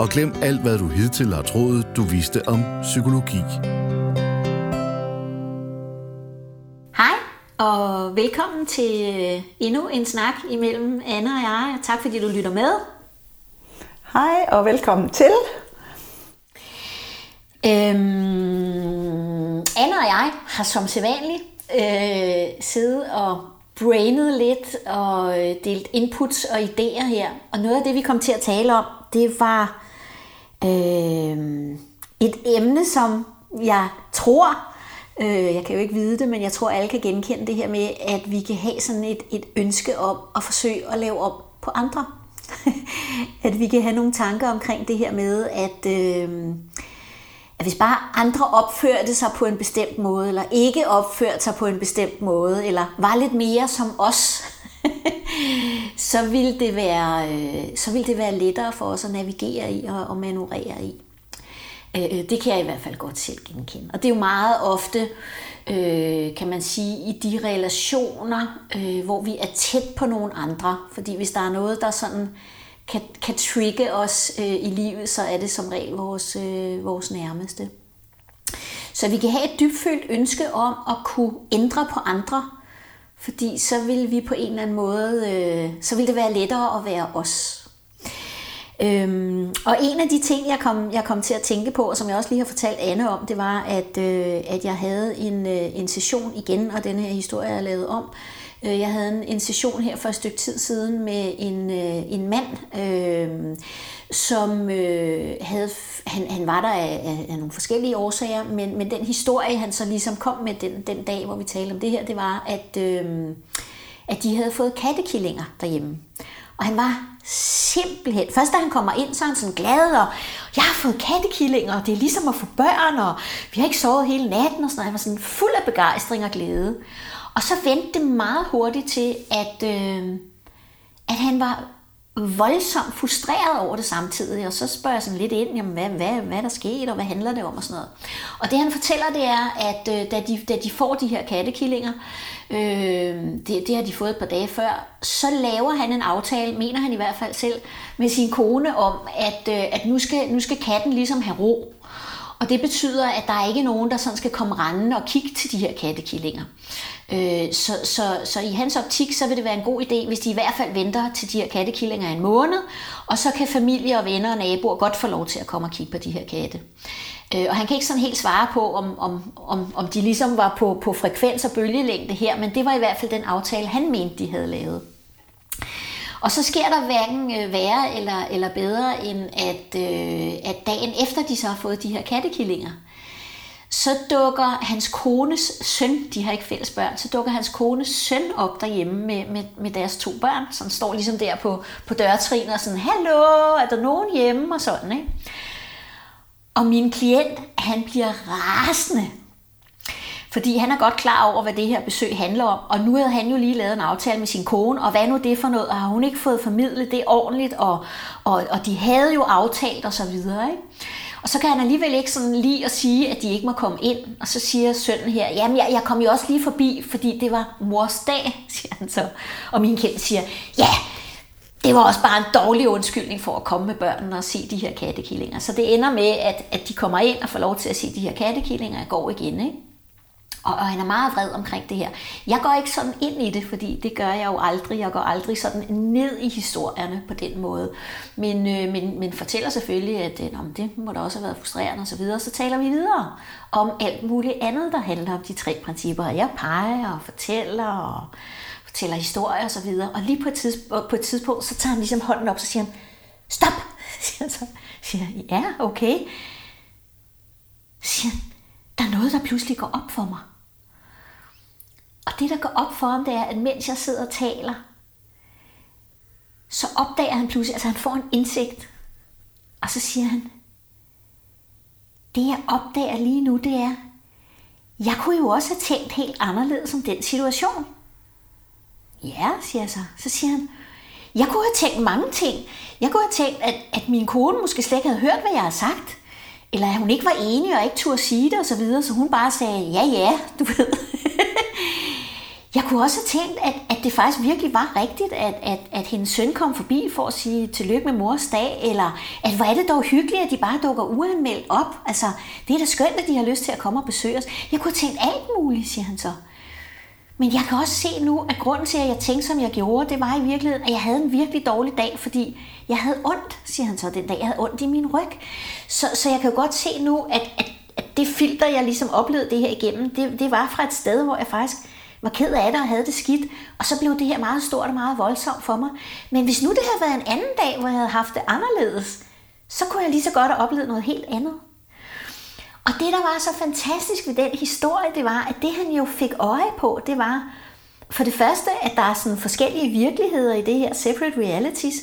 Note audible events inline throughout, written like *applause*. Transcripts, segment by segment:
og glem alt, hvad du hidtil har troet, du vidste om psykologi. Hej og velkommen til øh, endnu en snak imellem Anne og jeg. Tak fordi du lytter med. Hej og velkommen til. Øhm, Anne og jeg har som sædvanligt øh, siddet og brainet lidt og øh, delt inputs og idéer her. Og noget af det, vi kom til at tale om, det var øh, et emne, som jeg tror, øh, jeg kan jo ikke vide det, men jeg tror, alle kan genkende det her med, at vi kan have sådan et, et ønske om at forsøge at lave om på andre. *laughs* at vi kan have nogle tanker omkring det her med, at... Øh, at hvis bare andre opførte sig på en bestemt måde, eller ikke opførte sig på en bestemt måde, eller var lidt mere som os, *laughs* så vil det være, øh, så vil det være lettere for os at navigere i og, og manøvrere i. Øh, øh, det kan jeg i hvert fald godt selv genkende. Og det er jo meget ofte, øh, kan man sige, i de relationer, øh, hvor vi er tæt på nogle andre. Fordi hvis der er noget, der sådan kan, kan trigge os øh, i livet, så er det som regel vores, øh, vores nærmeste. Så vi kan have et dybfølt ønske om at kunne ændre på andre, fordi så vil vi på en eller anden måde, øh, så vil det være lettere at være os. Øhm, og en af de ting, jeg kom, jeg kom til at tænke på, og som jeg også lige har fortalt Anne om, det var, at, øh, at jeg havde en, øh, en session igen, og den her historie er lavet om, Øh, Øh, jeg havde en, en session her for et stykke tid siden med en, øh, en mand, øh, som øh, havde, han, han var der af, af, af nogle forskellige årsager, men, men den historie, han så ligesom kom med den, den dag, hvor vi talte om det her, det var, at, øh, at de havde fået kattekillinger derhjemme. Og han var simpelthen, først da han kommer ind, så er han sådan glad, og jeg har fået kattekillinger, og det er ligesom at få børn, og vi har ikke sovet hele natten, og sådan noget. Han var sådan fuld af begejstring og glæde. Og så vendte det meget hurtigt til, at, øh, at han var voldsomt frustreret over det samtidig, og så spørger jeg sådan lidt ind, jamen, hvad, hvad, hvad er der sket, og hvad handler det om, og sådan noget. Og det han fortæller, det er, at øh, da, de, da de får de her kattekillinger, øh, det, det har de fået et par dage før, så laver han en aftale, mener han i hvert fald selv, med sin kone om, at, øh, at nu, skal, nu skal katten ligesom have ro. Og det betyder, at der er ikke nogen, der sådan skal komme rendende og kigge til de her kattekillinger. Øh, så, så, så i hans optik, så vil det være en god idé, hvis de i hvert fald venter til de her kattekillinger en måned, og så kan familie og venner og naboer godt få lov til at komme og kigge på de her katte. Øh, og han kan ikke sådan helt svare på, om, om, om, om de ligesom var på, på frekvens og bølgelængde her, men det var i hvert fald den aftale, han mente, de havde lavet. Og så sker der hverken øh, værre eller, eller bedre, end at, øh, at dagen efter de så har fået de her kattekillinger, så dukker hans kones søn, de har ikke fælles børn, så dukker hans kones søn op derhjemme med, med, med deres to børn, som står ligesom der på, på dørtrinet og sådan, hallo, er der nogen hjemme og sådan, ikke? Og min klient, han bliver rasende, fordi han er godt klar over, hvad det her besøg handler om. Og nu havde han jo lige lavet en aftale med sin kone, og hvad nu det for noget? Og har hun ikke fået formidlet det ordentligt? Og, og, og de havde jo aftalt og så videre, ikke? Og så kan han alligevel ikke sådan lige at sige, at de ikke må komme ind. Og så siger sønnen her, jamen jeg, jeg kom jo også lige forbi, fordi det var mors dag, *laughs* siger han så. Og min kendt siger, ja, det var også bare en dårlig undskyldning for at komme med børnene og se de her kattekillinger. Så det ender med, at, at de kommer ind og får lov til at se de her kattekillinger og går igen. Ikke? Og, og han er meget vred omkring det her. Jeg går ikke sådan ind i det, fordi det gør jeg jo aldrig. Jeg går aldrig sådan ned i historierne på den måde. Men, øh, men, men fortæller selvfølgelig, at øh, det må da også have været frustrerende osv. Så, videre. så taler vi videre om alt muligt andet, der handler om de tre principper. Jeg peger og fortæller og fortæller historier osv. Og, så videre. og lige på et, tidspunkt, på et tidspunkt, så tager han ligesom hånden op, og så siger han, stop! *laughs* Siger han så. Siger, ja, okay. Siger der er noget, der pludselig går op for mig. Og det, der går op for ham, det er, at mens jeg sidder og taler, så opdager han pludselig, altså han får en indsigt, og så siger han, det jeg opdager lige nu, det er, jeg kunne jo også have tænkt helt anderledes om den situation. Ja, siger jeg så. Så siger han, jeg kunne have tænkt mange ting. Jeg kunne have tænkt, at, at min kone måske slet ikke havde hørt, hvad jeg har sagt. Eller at hun ikke var enig og ikke turde sige det og så videre, så hun bare sagde, ja ja, du ved. *laughs* jeg kunne også have tænkt, at, at det faktisk virkelig var rigtigt, at, at, at hendes søn kom forbi for at sige tillykke med mors dag, eller at hvor er det dog hyggeligt, at de bare dukker uanmeldt op. Altså, det er da skønt, at de har lyst til at komme og besøge os. Jeg kunne have tænkt alt muligt, siger han så. Men jeg kan også se nu, at grunden til, at jeg tænkte, som jeg gjorde, det var i virkeligheden, at jeg havde en virkelig dårlig dag, fordi jeg havde ondt, siger han så den dag. Jeg havde ondt i min ryg. Så, så jeg kan jo godt se nu, at, at, at det filter, jeg ligesom oplevede det her igennem, det, det var fra et sted, hvor jeg faktisk var ked af det og havde det skidt. Og så blev det her meget stort og meget voldsomt for mig. Men hvis nu det havde været en anden dag, hvor jeg havde haft det anderledes, så kunne jeg lige så godt have oplevet noget helt andet. Og det, der var så fantastisk ved den historie, det var, at det han jo fik øje på, det var for det første, at der er sådan forskellige virkeligheder i det her separate realities,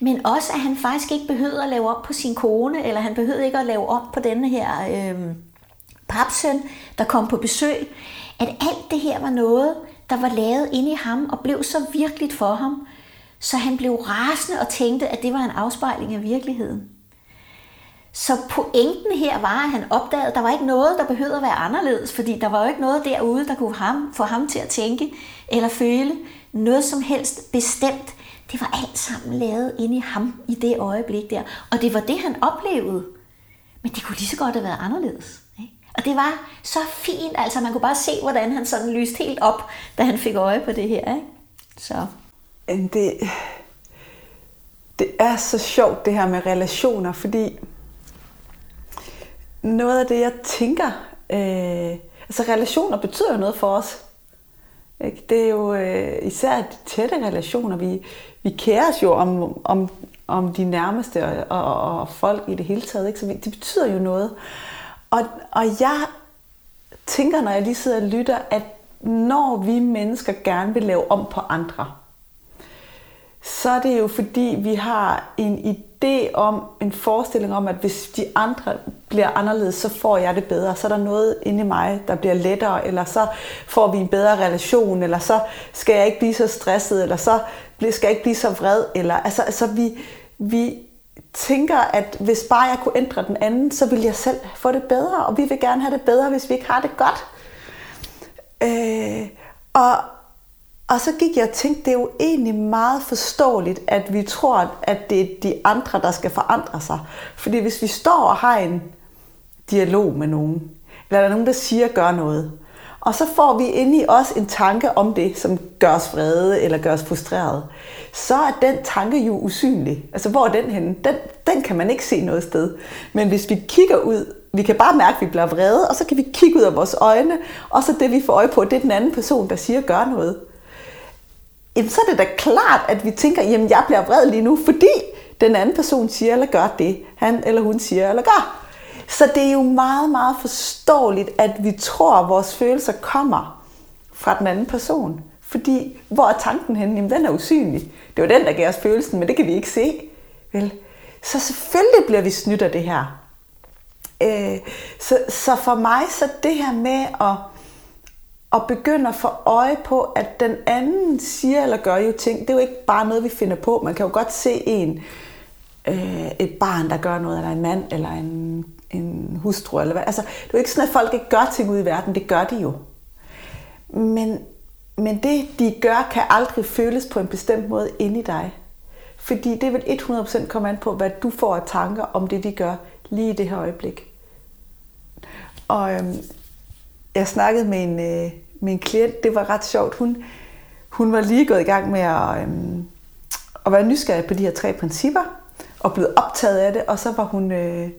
men også, at han faktisk ikke behøvede at lave op på sin kone, eller han behøvede ikke at lave op på denne her øh, papsøn, der kom på besøg. At alt det her var noget, der var lavet inde i ham, og blev så virkeligt for ham, så han blev rasende og tænkte, at det var en afspejling af virkeligheden. Så pointen her var, at han opdagede, at der var ikke noget, der behøvede at være anderledes, fordi der var jo ikke noget derude, der kunne ham, få ham til at tænke eller føle noget som helst bestemt. Det var alt sammen lavet inde i ham i det øjeblik der. Og det var det, han oplevede. Men det kunne lige så godt have været anderledes. Og det var så fint, altså man kunne bare se, hvordan han sådan lyste helt op, da han fik øje på det her. Ikke? Så. Det, det er så sjovt det her med relationer, fordi noget af det, jeg tænker, øh, altså relationer betyder jo noget for os. Ikke? Det er jo øh, især de tætte relationer. Vi, vi kærer os jo om, om, om de nærmeste og, og, og folk i det hele taget. Ikke? Så vi, det betyder jo noget. Og, og jeg tænker, når jeg lige sidder og lytter, at når vi mennesker gerne vil lave om på andre, så er det jo fordi, vi har en idé om, en forestilling om, at hvis de andre bliver anderledes, så får jeg det bedre. Så er der noget inde i mig, der bliver lettere, eller så får vi en bedre relation, eller så skal jeg ikke blive så stresset, eller så skal jeg ikke blive så vred. Eller, altså, altså vi, vi tænker, at hvis bare jeg kunne ændre den anden, så ville jeg selv få det bedre, og vi vil gerne have det bedre, hvis vi ikke har det godt. Øh, og, og så gik jeg og tænkte, det er jo egentlig meget forståeligt, at vi tror, at det er de andre, der skal forandre sig. Fordi hvis vi står og har en dialog med nogen, eller der er nogen, der siger, gør noget, og så får vi inde i os en tanke om det, som gør os vrede eller gør os frustreret, så er den tanke jo usynlig. Altså, hvor er den henne? Den, den kan man ikke se noget sted. Men hvis vi kigger ud, vi kan bare mærke, at vi bliver vrede, og så kan vi kigge ud af vores øjne, og så det, vi får øje på, det er den anden person, der siger, gør noget jamen, så er det da klart, at vi tænker, jamen jeg bliver vred lige nu, fordi den anden person siger eller gør det, han eller hun siger eller gør. Så det er jo meget, meget forståeligt, at vi tror, at vores følelser kommer fra den anden person. Fordi, hvor er tanken henne? Jamen, den er usynlig. Det er den, der giver os følelsen, men det kan vi ikke se. Vel? Så selvfølgelig bliver vi snydt af det her. Øh, så, så for mig, så det her med at at begynder at få øje på, at den anden siger eller gør jo ting. Det er jo ikke bare noget, vi finder på. Man kan jo godt se en, øh, et barn, der gør noget, eller en mand, eller en, en hustru, eller hvad. Altså, det er jo ikke sådan, at folk ikke gør ting ud i verden. Det gør de jo. Men, men det, de gør, kan aldrig føles på en bestemt måde inde i dig. Fordi det vil 100% komme an på, hvad du får af tanker om det, de gør lige i det her øjeblik. Og øhm, jeg snakkede med en, øh, med en klient, det var ret sjovt. Hun, hun var lige gået i gang med at, øhm, at være nysgerrig på de her tre principper, og blevet optaget af det, og så var hun, øh,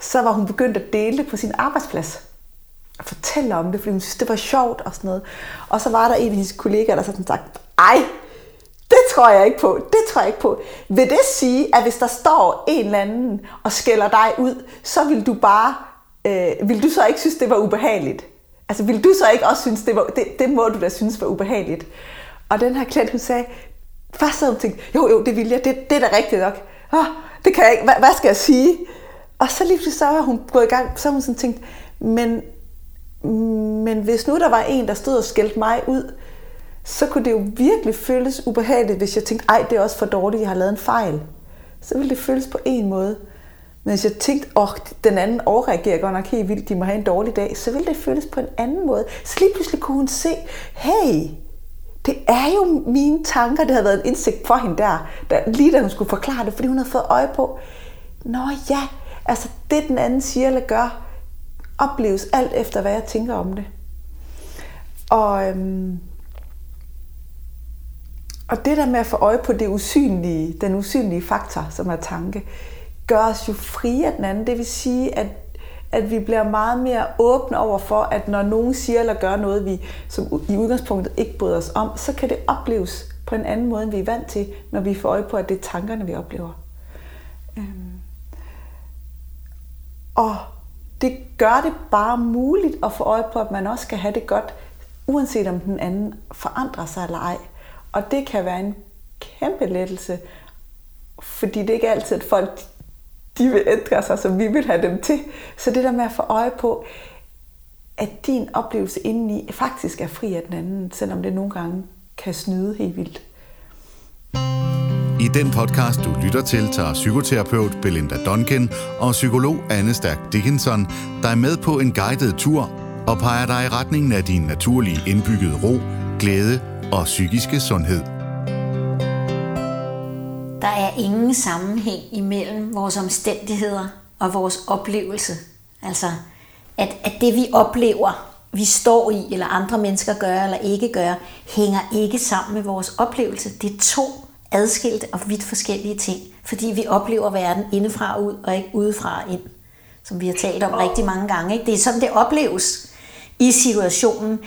så var hun begyndt at dele det på sin arbejdsplads. Og fortælle om det, fordi hun synes, det var sjovt og sådan noget. Og så var der en af hendes kollegaer, der sådan sagt, ej, det tror jeg ikke på. Det tror jeg ikke på. Vil det sige, at hvis der står en eller anden og skælder dig ud, så vil du bare øh, vil du så ikke synes, det var ubehageligt? Altså, vil du så ikke også synes, det var, det, det må du da synes var ubehageligt? Og den her klient, hun sagde, først havde hun tænkt, jo, jo, det vil jeg, det, det er da rigtigt nok. Oh, det kan jeg ikke, hvad, hvad skal jeg sige? Og så lige pludselig så var hun gået i gang, så hun sådan tænkt, men, men hvis nu der var en, der stod og skældte mig ud, så kunne det jo virkelig føles ubehageligt, hvis jeg tænkte, ej, det er også for dårligt, jeg har lavet en fejl. Så ville det føles på en måde. Men hvis jeg tænkte, åh, oh, den anden overreagerer godt nok helt vildt, de må have en dårlig dag, så ville det føles på en anden måde. Så lige pludselig kunne hun se, hey, det er jo mine tanker, det havde været en indsigt for hende der, der lige da hun skulle forklare det, fordi hun havde fået øje på, nå ja, altså det den anden siger eller gør, opleves alt efter, hvad jeg tænker om det. Og, øhm, og det der med at få øje på det usynlige, den usynlige faktor, som er tanke, gør os jo frie af den anden. Det vil sige, at, at vi bliver meget mere åbne over for, at når nogen siger eller gør noget, vi som i udgangspunktet ikke bryder os om, så kan det opleves på en anden måde, end vi er vant til, når vi får øje på, at det er tankerne, vi oplever. Øhm. Og det gør det bare muligt at få øje på, at man også kan have det godt, uanset om den anden forandrer sig eller ej. Og det kan være en kæmpe lettelse, fordi det er ikke altid, at folk de vil ændre sig, som vi vil have dem til. Så det der med at få øje på, at din oplevelse indeni faktisk er fri af den anden, selvom det nogle gange kan snyde helt vildt. I den podcast, du lytter til, tager psykoterapeut Belinda Duncan og psykolog Anne Stærk Dickinson dig med på en guided tur og peger dig i retningen af din naturlige indbyggede ro, glæde og psykiske sundhed. Der er ingen sammenhæng imellem vores omstændigheder og vores oplevelse. Altså, at, at det vi oplever, vi står i, eller andre mennesker gør eller ikke gør, hænger ikke sammen med vores oplevelse. Det er to adskilte og vidt forskellige ting, fordi vi oplever verden indefra og ud, og ikke udefra og ind, som vi har talt om rigtig mange gange. Ikke? Det er sådan, det opleves i situationen,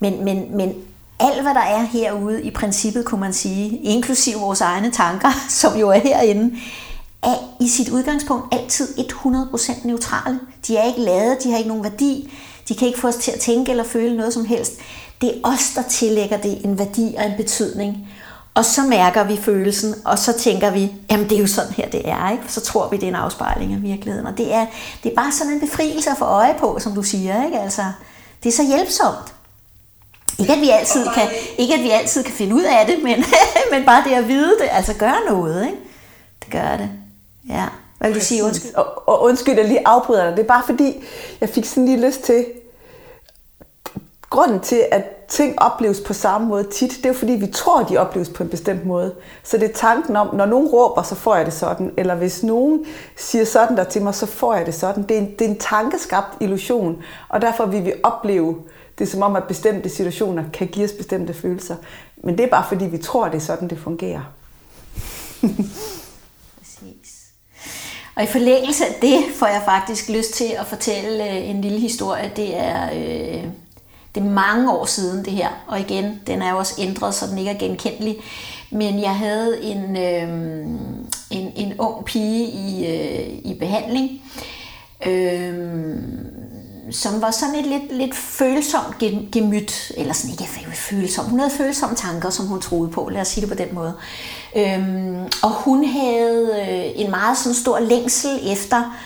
men, men, men alt, hvad der er herude, i princippet kunne man sige, inklusive vores egne tanker, *laughs* som jo er herinde, er i sit udgangspunkt altid 100% neutrale. De er ikke lavet, de har ikke nogen værdi, de kan ikke få os til at tænke eller føle noget som helst. Det er os, der tillægger det en værdi og en betydning. Og så mærker vi følelsen, og så tænker vi, jamen det er jo sådan her, det er. Ikke? Så tror vi, det er en afspejling af virkeligheden. Og det er, det er bare sådan en befrielse at få øje på, som du siger. Ikke? Altså, det er så hjælpsomt. Ikke at vi altid kan, ikke at vi altid kan finde ud af det, *laughs* men, men bare det at vide det, altså gøre noget, ikke? Det gør det. Ja. Hvad vil du sige? Undskyld. Og, og undskyld, jeg lige afbryder dig. Det er bare fordi, jeg fik sådan lige lyst til, grunden til, at ting opleves på samme måde tit, det er fordi, vi tror, de opleves på en bestemt måde. Så det er tanken om, når nogen råber, så får jeg det sådan. Eller hvis nogen siger sådan der til mig, så får jeg det sådan. Det er en, det er en tankeskabt illusion, og derfor vil vi opleve det er som om, at bestemte situationer kan give os bestemte følelser. Men det er bare fordi, vi tror, det er sådan, det fungerer. Præcis. Og i forlængelse af det får jeg faktisk lyst til at fortælle øh, en lille historie. Det er, øh, det er mange år siden det her, og igen, den er jo også ændret, så den ikke er genkendelig. Men jeg havde en, øh, en, en ung pige i, øh, i behandling, øh, som var sådan et lidt, lidt følsomt gemyt, eller sådan ikke følsom. Hun havde følsomme tanker, som hun troede på, lad os sige det på den måde. Øhm, og hun havde øh, en meget sådan stor længsel efter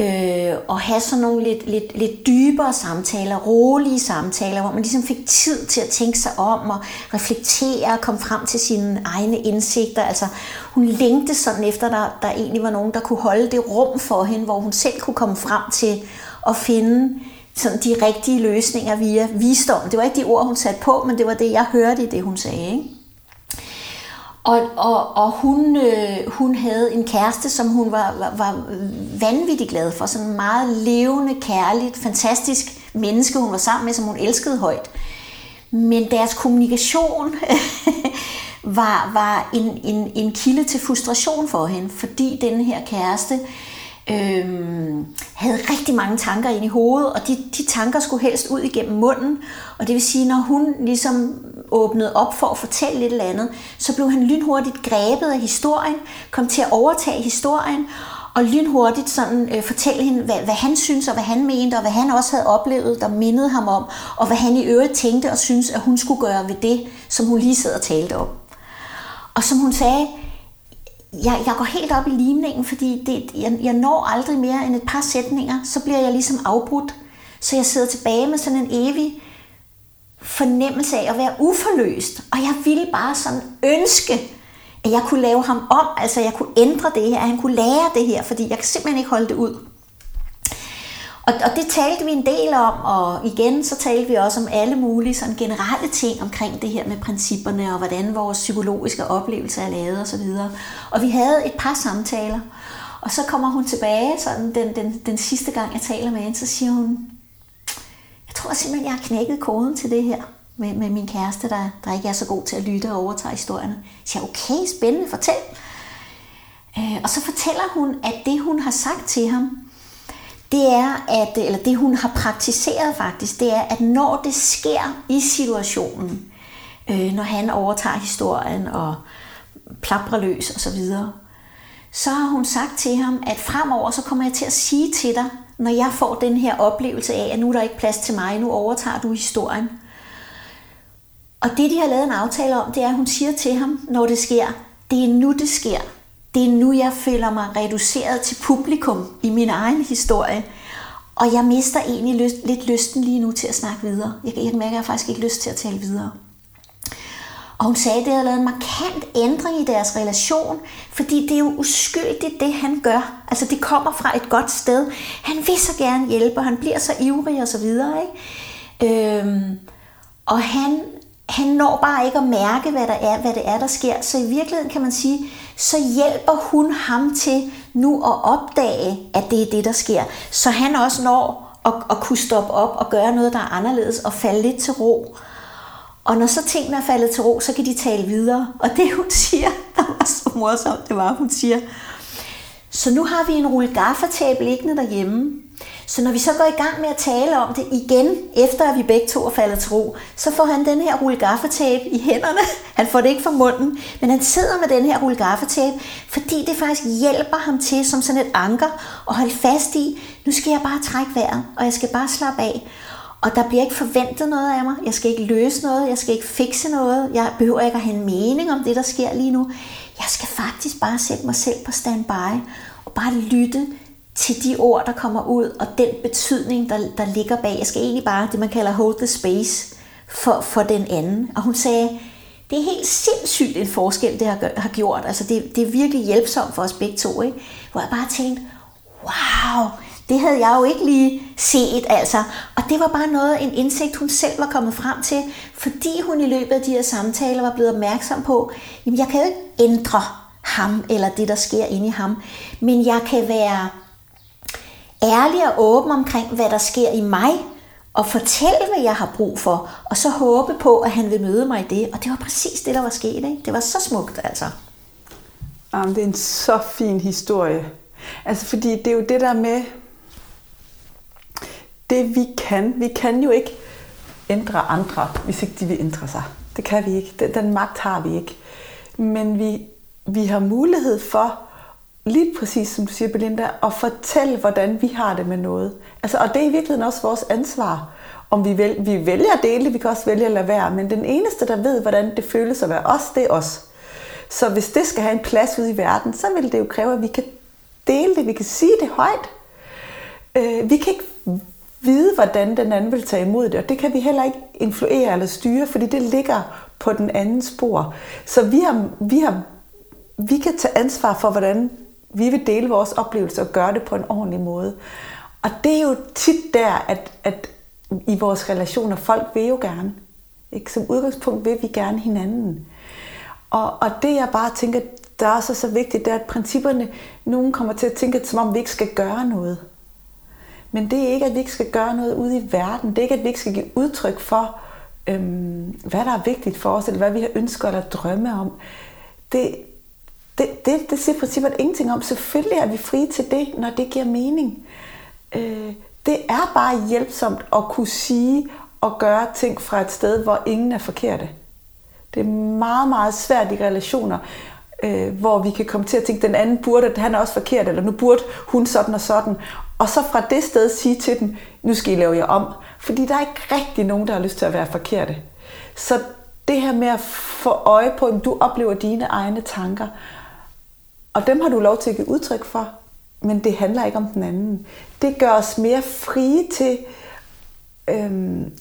øh, og have sådan nogle lidt, lidt, lidt dybere samtaler, rolige samtaler, hvor man ligesom fik tid til at tænke sig om og reflektere og komme frem til sine egne indsigter. Altså hun længte sådan efter, der, der egentlig var nogen, der kunne holde det rum for hende, hvor hun selv kunne komme frem til at finde sådan de rigtige løsninger via visdom. Det var ikke de ord, hun satte på, men det var det, jeg hørte i det, hun sagde. Ikke? Og, og, og hun, øh, hun havde en kæreste, som hun var, var, var vanvittigt glad for. Sådan en meget levende, kærligt, fantastisk menneske, hun var sammen med, som hun elskede højt. Men deres kommunikation *laughs* var, var en, en, en kilde til frustration for hende, fordi den her kæreste øh, havde rigtig mange tanker ind i hovedet, og de, de tanker skulle helst ud igennem munden. Og det vil sige, når hun ligesom åbnede op for at fortælle lidt eller andet, så blev han lynhurtigt grebet af historien, kom til at overtage historien, og lynhurtigt sådan, øh, fortælle hende, hvad, hvad han synes, og hvad han mente, og hvad han også havde oplevet, der mindede ham om, og hvad han i øvrigt tænkte og synes, at hun skulle gøre ved det, som hun lige sad og talte om. Og som hun sagde, jeg, jeg går helt op i limningen, fordi det, jeg, jeg når aldrig mere end et par sætninger, så bliver jeg ligesom afbrudt. Så jeg sidder tilbage med sådan en evig fornemmelse af at være uforløst. Og jeg ville bare sådan ønske, at jeg kunne lave ham om, altså jeg kunne ændre det her, at han kunne lære det her, fordi jeg kan simpelthen ikke holde det ud. Og, og det talte vi en del om, og igen så talte vi også om alle mulige sådan generelle ting omkring det her med principperne, og hvordan vores psykologiske oplevelser er lavet osv. Og, og vi havde et par samtaler, og så kommer hun tilbage sådan den, den, den sidste gang, jeg taler med hende, så siger hun, jeg tror simpelthen, jeg har knækket koden til det her med, med min kæreste, der, der ikke er så god til at lytte og overtage historierne. Så siger okay, spændende, fortæl. Øh, og så fortæller hun, at det hun har sagt til ham, det er, at, eller det hun har praktiseret faktisk, det er, at når det sker i situationen, øh, når han overtager historien og plaprer løs og så videre, så har hun sagt til ham, at fremover så kommer jeg til at sige til dig, når jeg får den her oplevelse af, at nu er der ikke plads til mig, nu overtager du historien. Og det, de har lavet en aftale om, det er, at hun siger til ham, når det sker, det er nu, det sker det er nu, jeg føler mig reduceret til publikum i min egen historie. Og jeg mister egentlig lyst, lidt lysten lige nu til at snakke videre. Jeg, jeg mærker, at jeg faktisk ikke lyst til at tale videre. Og hun sagde, at det havde lavet en markant ændring i deres relation, fordi det er jo uskyldigt, det han gør. Altså det kommer fra et godt sted. Han vil så gerne hjælpe, og han bliver så ivrig og så videre. Ikke? Øhm, og han, han når bare ikke at mærke, hvad, der er, hvad det er, der sker. Så i virkeligheden kan man sige, så hjælper hun ham til nu at opdage, at det er det, der sker. Så han også når at, at kunne stoppe op og gøre noget, der er anderledes, og falde lidt til ro. Og når så tingene er faldet til ro, så kan de tale videre. Og det hun siger, *laughs* der var så morsomt, det var, hun siger, så nu har vi en rulle gaffatab liggende derhjemme, så når vi så går i gang med at tale om det igen, efter at vi begge to er faldet til ro, så får han den her rulle gaffetape i hænderne. *laughs* Han får det ikke fra munden, men han sidder med den her rulle gaffetape, fordi det faktisk hjælper ham til som sådan et anker at holde fast i, nu skal jeg bare trække vejret, og jeg skal bare slappe af. Og der bliver ikke forventet noget af mig. Jeg skal ikke løse noget. Jeg skal ikke fikse noget. Jeg behøver ikke at have en mening om det, der sker lige nu. Jeg skal faktisk bare sætte mig selv på standby og bare lytte til de ord, der kommer ud, og den betydning, der, der ligger bag. Jeg skal egentlig bare det, man kalder hold the space for, for den anden. Og hun sagde, det er helt sindssygt en forskel, det har, har gjort. Altså det, det er virkelig hjælpsomt for os begge to. Ikke? Hvor jeg bare tænkte, wow, det havde jeg jo ikke lige set, altså. Og det var bare noget, en indsigt, hun selv var kommet frem til, fordi hun i løbet af de her samtaler var blevet opmærksom på, jamen jeg kan jo ikke ændre ham, eller det, der sker inde i ham, men jeg kan være ærlig og åben omkring, hvad der sker i mig, og fortælle, hvad jeg har brug for, og så håbe på, at han vil møde mig i det. Og det var præcis det, der var sket. Ikke? Det var så smukt, altså. Jamen, det er en så fin historie. Altså, fordi det er jo det der med, det vi kan. Vi kan jo ikke ændre andre, hvis ikke de vil ændre sig. Det kan vi ikke. Den, den magt har vi ikke. Men vi, vi har mulighed for lige præcis som du siger, Belinda, at fortælle, hvordan vi har det med noget. Altså, og det er i virkeligheden også vores ansvar. Om vi, vælger, vi vælger at dele vi kan også vælge at lade være. Men den eneste, der ved, hvordan det føles at være os, det er os. Så hvis det skal have en plads ude i verden, så vil det jo kræve, at vi kan dele det, vi kan sige det højt. Øh, vi kan ikke vide, hvordan den anden vil tage imod det, og det kan vi heller ikke influere eller styre, fordi det ligger på den anden spor. Så vi, har, vi, har, vi kan tage ansvar for, hvordan vi vil dele vores oplevelser og gøre det på en ordentlig måde. Og det er jo tit der, at, at i vores relationer, folk vil jo gerne. Ikke? Som udgangspunkt vil vi gerne hinanden. Og, og det jeg bare tænker, der er også så vigtigt, det er, at principperne, nogen kommer til at tænke, som om vi ikke skal gøre noget. Men det er ikke, at vi ikke skal gøre noget ude i verden. Det er ikke, at vi ikke skal give udtryk for, øhm, hvad der er vigtigt for os, eller hvad vi har ønsker eller drømme om. Det, det, det, det siger princippet ingenting om. Selvfølgelig er vi frie til det, når det giver mening. Øh, det er bare hjælpsomt at kunne sige og gøre ting fra et sted, hvor ingen er forkerte. Det er meget, meget svært i relationer, øh, hvor vi kan komme til at tænke, den anden burde, at han er også forkert, eller nu burde hun sådan og sådan. Og så fra det sted sige til dem, nu skal I lave jer om. Fordi der er ikke rigtig nogen, der har lyst til at være forkerte. Så det her med at få øje på, at du oplever dine egne tanker, Og dem har du lov til at give udtryk for, men det handler ikke om den anden. Det gør os mere frie til øhm,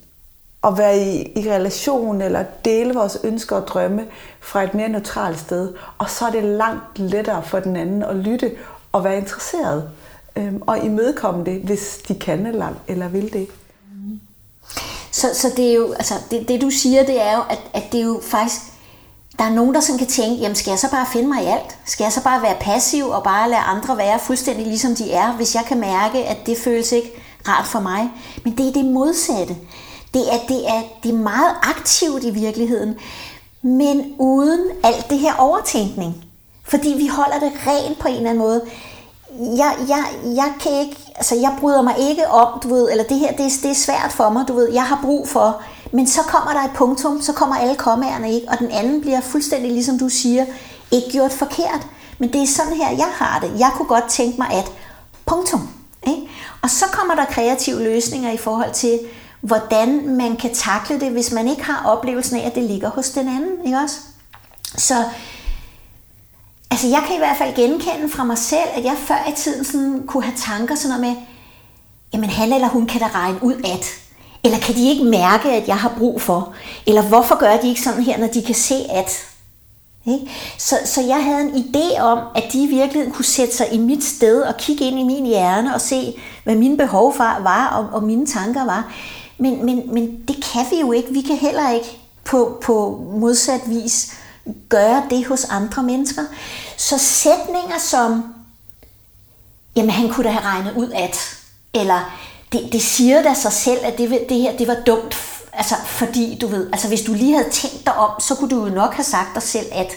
at være i, i relation eller dele vores ønsker og drømme fra et mere neutralt sted. Og så er det langt lettere for den anden at lytte og være interesseret øhm, og imødekomme det, hvis de kan eller, eller vil det. Så, så det er jo, altså det, det du siger, det er jo, at, at det er jo faktisk, der er nogen, der sådan kan tænke, jamen skal jeg så bare finde mig i alt? Skal jeg så bare være passiv og bare lade andre være fuldstændig ligesom de er, hvis jeg kan mærke, at det føles ikke rart for mig? Men det er det modsatte. Det er, det er, det er meget aktivt i virkeligheden, men uden alt det her overtænkning. Fordi vi holder det rent på en eller anden måde jeg, jeg, jeg kan ikke, altså jeg bryder mig ikke om, du ved, eller det her, det, det er svært for mig, du ved, jeg har brug for, men så kommer der et punktum, så kommer alle kommaerne ikke, og den anden bliver fuldstændig, ligesom du siger, ikke gjort forkert. Men det er sådan her, jeg har det. Jeg kunne godt tænke mig at, punktum. Ikke? Og så kommer der kreative løsninger i forhold til, hvordan man kan takle det, hvis man ikke har oplevelsen af, at det ligger hos den anden. Ikke også? Så Altså jeg kan i hvert fald genkende fra mig selv, at jeg før i tiden sådan kunne have tanker sådan noget med, jamen han eller hun kan da regne ud at. Eller kan de ikke mærke, at jeg har brug for? Eller hvorfor gør de ikke sådan her, når de kan se at? Ikke? Så, så jeg havde en idé om, at de i virkeligheden kunne sætte sig i mit sted og kigge ind i min hjerne og se, hvad mine behov var og, og mine tanker var. Men, men, men det kan vi jo ikke. Vi kan heller ikke på, på modsat vis gøre det hos andre mennesker. Så sætninger som, jamen han kunne da have regnet ud at, eller det, det siger da sig selv, at det, det her det var dumt, altså fordi du ved, altså hvis du lige havde tænkt dig om, så kunne du jo nok have sagt dig selv at.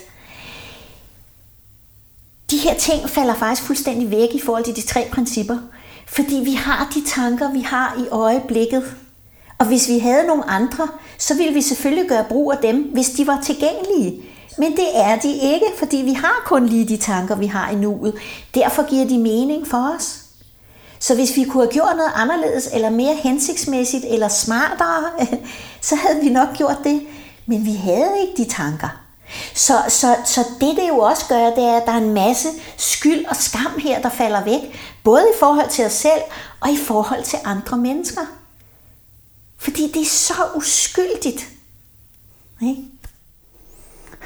De her ting falder faktisk fuldstændig væk i forhold til de tre principper, fordi vi har de tanker, vi har i øjeblikket. Og hvis vi havde nogle andre, så ville vi selvfølgelig gøre brug af dem, hvis de var tilgængelige. Men det er de ikke, fordi vi har kun lige de tanker, vi har i nuet. Derfor giver de mening for os. Så hvis vi kunne have gjort noget anderledes, eller mere hensigtsmæssigt, eller smartere, *laughs* så havde vi nok gjort det. Men vi havde ikke de tanker. Så, så, så det, det jo også gør, det er, at der er en masse skyld og skam her, der falder væk. Både i forhold til os selv, og i forhold til andre mennesker. Fordi det er så uskyldigt. Ikke?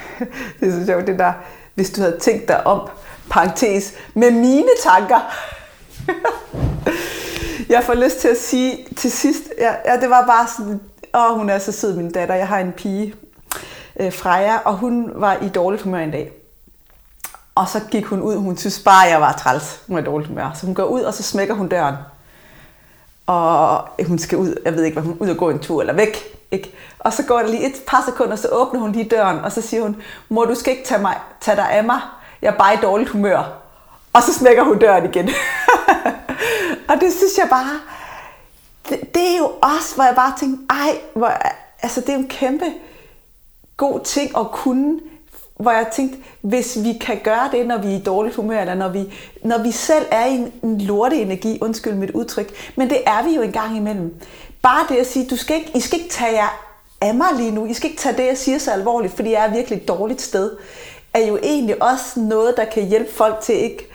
*laughs* det er så sjovt, det der, hvis du havde tænkt dig om, parentes, med mine tanker. *laughs* jeg får lyst til at sige til sidst, ja, ja det var bare sådan, åh, hun er så sød, min datter. Jeg har en pige, øh, Freja, og hun var i dårligt humør en dag. Og så gik hun ud, hun synes bare, jeg var træls. Hun var i dårligt humør. Så hun går ud, og så smækker hun døren. Og hun skal ud, jeg ved ikke, hvad hun ud og gå en tur eller væk. Ikke? Og så går der lige et par sekunder, så åbner hun lige døren, og så siger hun, mor, du skal ikke tage, mig, tage dig af mig, jeg er bare i dårligt humør. Og så smækker hun døren igen. *laughs* og det synes jeg bare, det, det er jo også, hvor jeg bare tænkte, ej, hvor, altså det er jo en kæmpe god ting at kunne, hvor jeg tænkte, hvis vi kan gøre det, når vi er i dårligt humør, eller når vi, når vi selv er i en, en lorte energi, undskyld mit udtryk, men det er vi jo en gang imellem. Bare det at sige, du skal ikke, I skal ikke tage jer af mig lige nu, I skal ikke tage det, jeg siger så alvorligt, fordi jeg er virkelig et dårligt sted, er jo egentlig også noget, der kan hjælpe folk til ikke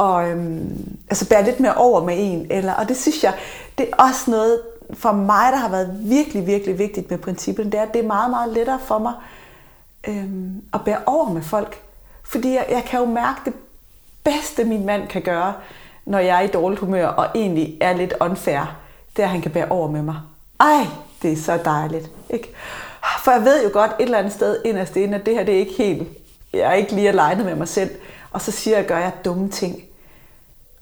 at øhm, altså bære lidt mere over med en. Eller, og det synes jeg, det er også noget for mig, der har været virkelig, virkelig vigtigt med princippet, det er, at det er meget, meget lettere for mig øhm, at bære over med folk. Fordi jeg, jeg kan jo mærke det bedste, min mand kan gøre, når jeg er i dårligt humør og egentlig er lidt unfair, det er, at han kan bære over med mig. Ej, det er så dejligt. Ikke? For jeg ved jo godt et eller andet sted inderst inde, at det her det er ikke helt, jeg er ikke lige alene med mig selv. Og så siger jeg, gør jeg dumme ting.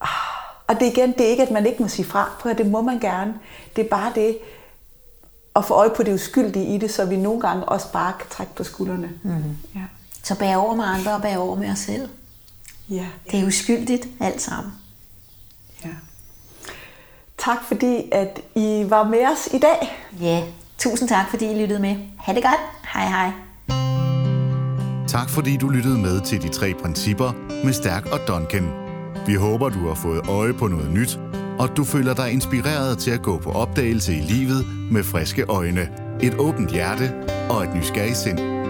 Ah, og det igen, det er ikke, at man ikke må sige fra, for det må man gerne. Det er bare det, at få øje på det uskyldige i det, så vi nogle gange også bare kan trække på skuldrene. Mm. Ja. Så bære over med andre og bære over med os selv. Ja. Det er uskyldigt alt sammen. Ja. Tak fordi, at I var med os i dag. Ja, tusind tak fordi I lyttede med. Ha' det godt. Hej hej. Tak fordi du lyttede med til de tre principper med Stærk og Duncan. Vi håber, du har fået øje på noget nyt, og du føler dig inspireret til at gå på opdagelse i livet med friske øjne, et åbent hjerte og et nysgerrigt sind.